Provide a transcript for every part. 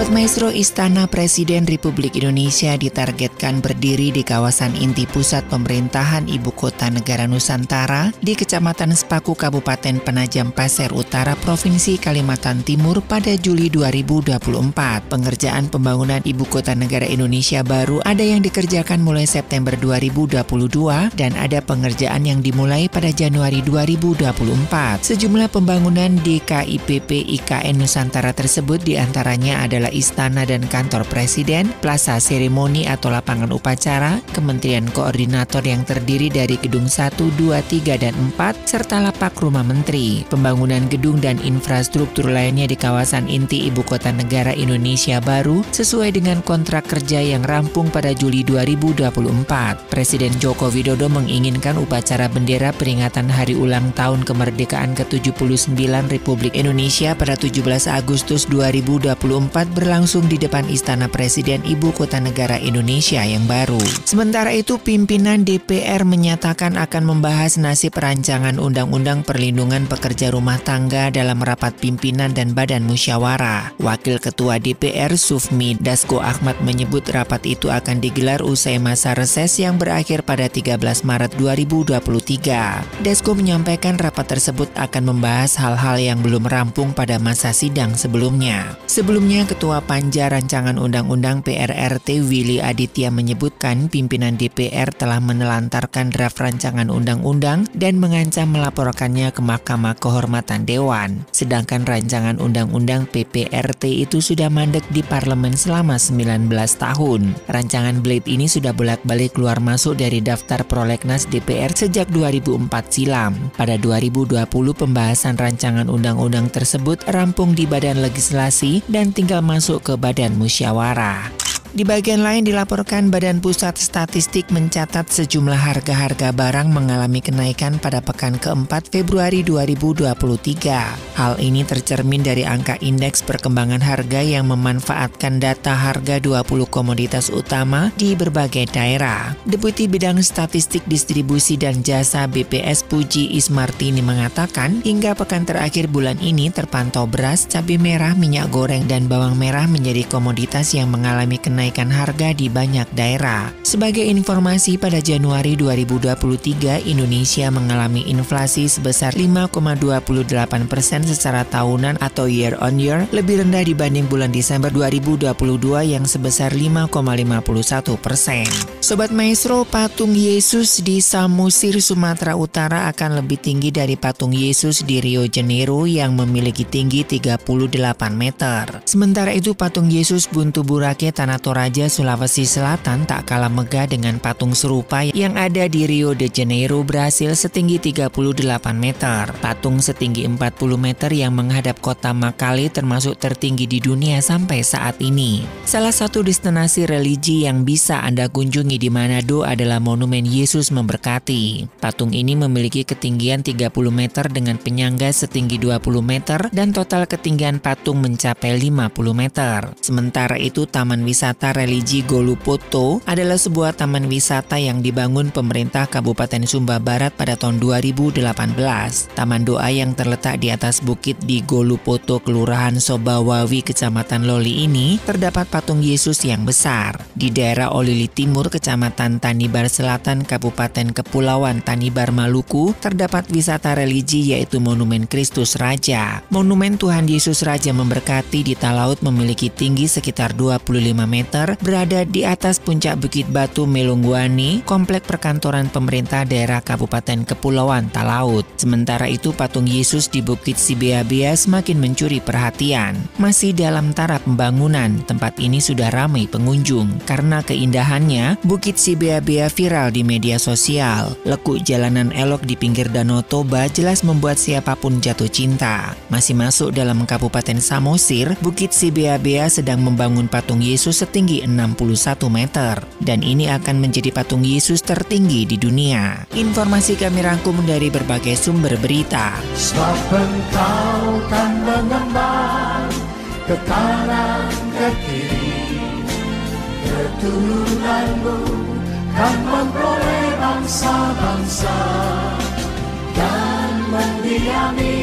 Sobat Maestro Istana Presiden Republik Indonesia ditargetkan berdiri di kawasan inti pusat pemerintahan Ibu Kota Negara Nusantara di Kecamatan Sepaku Kabupaten Penajam Pasir Utara Provinsi Kalimantan Timur pada Juli 2024. Pengerjaan pembangunan Ibu Kota Negara Indonesia baru ada yang dikerjakan mulai September 2022 dan ada pengerjaan yang dimulai pada Januari 2024. Sejumlah pembangunan di KIPP IKN Nusantara tersebut di antaranya adalah istana dan kantor presiden, plaza seremoni atau lapangan upacara, kementerian koordinator yang terdiri dari gedung 1, 2, 3, dan 4, serta lapak rumah menteri. Pembangunan gedung dan infrastruktur lainnya di kawasan inti ibu kota negara Indonesia baru sesuai dengan kontrak kerja yang rampung pada Juli 2024. Presiden Joko Widodo menginginkan upacara bendera peringatan hari ulang tahun kemerdekaan ke-79 Republik Indonesia pada 17 Agustus 2024 berlangsung di depan Istana Presiden Ibu Kota Negara Indonesia yang baru. Sementara itu, pimpinan DPR menyatakan akan membahas nasib rancangan Undang-Undang Perlindungan Pekerja Rumah Tangga dalam rapat pimpinan dan badan musyawarah. Wakil Ketua DPR Sufmi Dasko Ahmad menyebut rapat itu akan digelar usai masa reses yang berakhir pada 13 Maret 2023. Dasko menyampaikan rapat tersebut akan membahas hal-hal yang belum rampung pada masa sidang sebelumnya. Sebelumnya, Ketua Panja Rancangan Undang-Undang PRRT Willy Aditya menyebutkan pimpinan DPR telah menelantarkan draft rancangan undang-undang dan mengancam melaporkannya ke Mahkamah Kehormatan Dewan. Sedangkan rancangan undang-undang PPRT itu sudah mandek di parlemen selama 19 tahun. Rancangan Blade ini sudah bolak-balik keluar masuk dari daftar prolegnas DPR sejak 2004 silam. Pada 2020 pembahasan rancangan undang-undang tersebut rampung di Badan Legislasi dan tinggal masuk ke badan musyawarah. Di bagian lain dilaporkan Badan Pusat Statistik mencatat sejumlah harga-harga barang mengalami kenaikan pada pekan keempat Februari 2023. Hal ini tercermin dari angka indeks perkembangan harga yang memanfaatkan data harga 20 komoditas utama di berbagai daerah. Deputi Bidang Statistik Distribusi dan Jasa BPS Puji Ismartini mengatakan hingga pekan terakhir bulan ini terpantau beras, cabai merah, minyak goreng, dan bawang merah menjadi komoditas yang mengalami kenaikan kenaikan harga di banyak daerah. Sebagai informasi, pada Januari 2023, Indonesia mengalami inflasi sebesar 5,28 persen secara tahunan atau year on year, lebih rendah dibanding bulan Desember 2022 yang sebesar 5,51 persen. Sobat Maestro, patung Yesus di Samosir, Sumatera Utara akan lebih tinggi dari patung Yesus di Rio Janeiro yang memiliki tinggi 38 meter. Sementara itu, patung Yesus Buntu Burake Tanah Toraja, Sulawesi Selatan tak kalah megah dengan patung serupa yang ada di Rio de Janeiro, Brasil setinggi 38 meter. Patung setinggi 40 meter yang menghadap kota Makale termasuk tertinggi di dunia sampai saat ini. Salah satu destinasi religi yang bisa Anda kunjungi di Manado adalah Monumen Yesus Memberkati. Patung ini memiliki ketinggian 30 meter dengan penyangga setinggi 20 meter dan total ketinggian patung mencapai 50 meter. Sementara itu Taman Wisata wisata religi Golupoto adalah sebuah taman wisata yang dibangun pemerintah Kabupaten Sumba Barat pada tahun 2018. Taman doa yang terletak di atas bukit di Golupoto, Kelurahan Sobawawi, Kecamatan Loli ini terdapat patung Yesus yang besar. Di daerah Olili Timur, Kecamatan Tanibar Selatan, Kabupaten Kepulauan Tanibar, Maluku, terdapat wisata religi yaitu Monumen Kristus Raja. Monumen Tuhan Yesus Raja memberkati di Talaut memiliki tinggi sekitar 25 meter meter berada di atas puncak Bukit Batu Melungguani, komplek perkantoran pemerintah daerah Kabupaten Kepulauan Talaut. Sementara itu patung Yesus di Bukit si Bea-Bea semakin mencuri perhatian. Masih dalam taraf pembangunan, tempat ini sudah ramai pengunjung. Karena keindahannya, Bukit si Bea-Bea viral di media sosial. Lekuk jalanan elok di pinggir Danau Toba jelas membuat siapa pun jatuh cinta. Masih masuk dalam Kabupaten Samosir, Bukit si Bea-Bea sedang membangun patung Yesus setinggi 61 meter. Dan ini akan menjadi patung Yesus tertinggi di dunia. Informasi kami rangkum dari berbagai sumber berita. Sebab engkau kan mengembang ke kanan ke kiri Keturunanmu kan memperoleh bangsa-bangsa Dan mendiami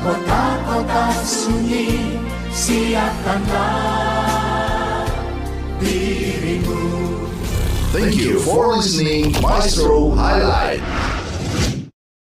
kota-kota sunyi Siapkanlah Thank you for listening Maestro Highlight.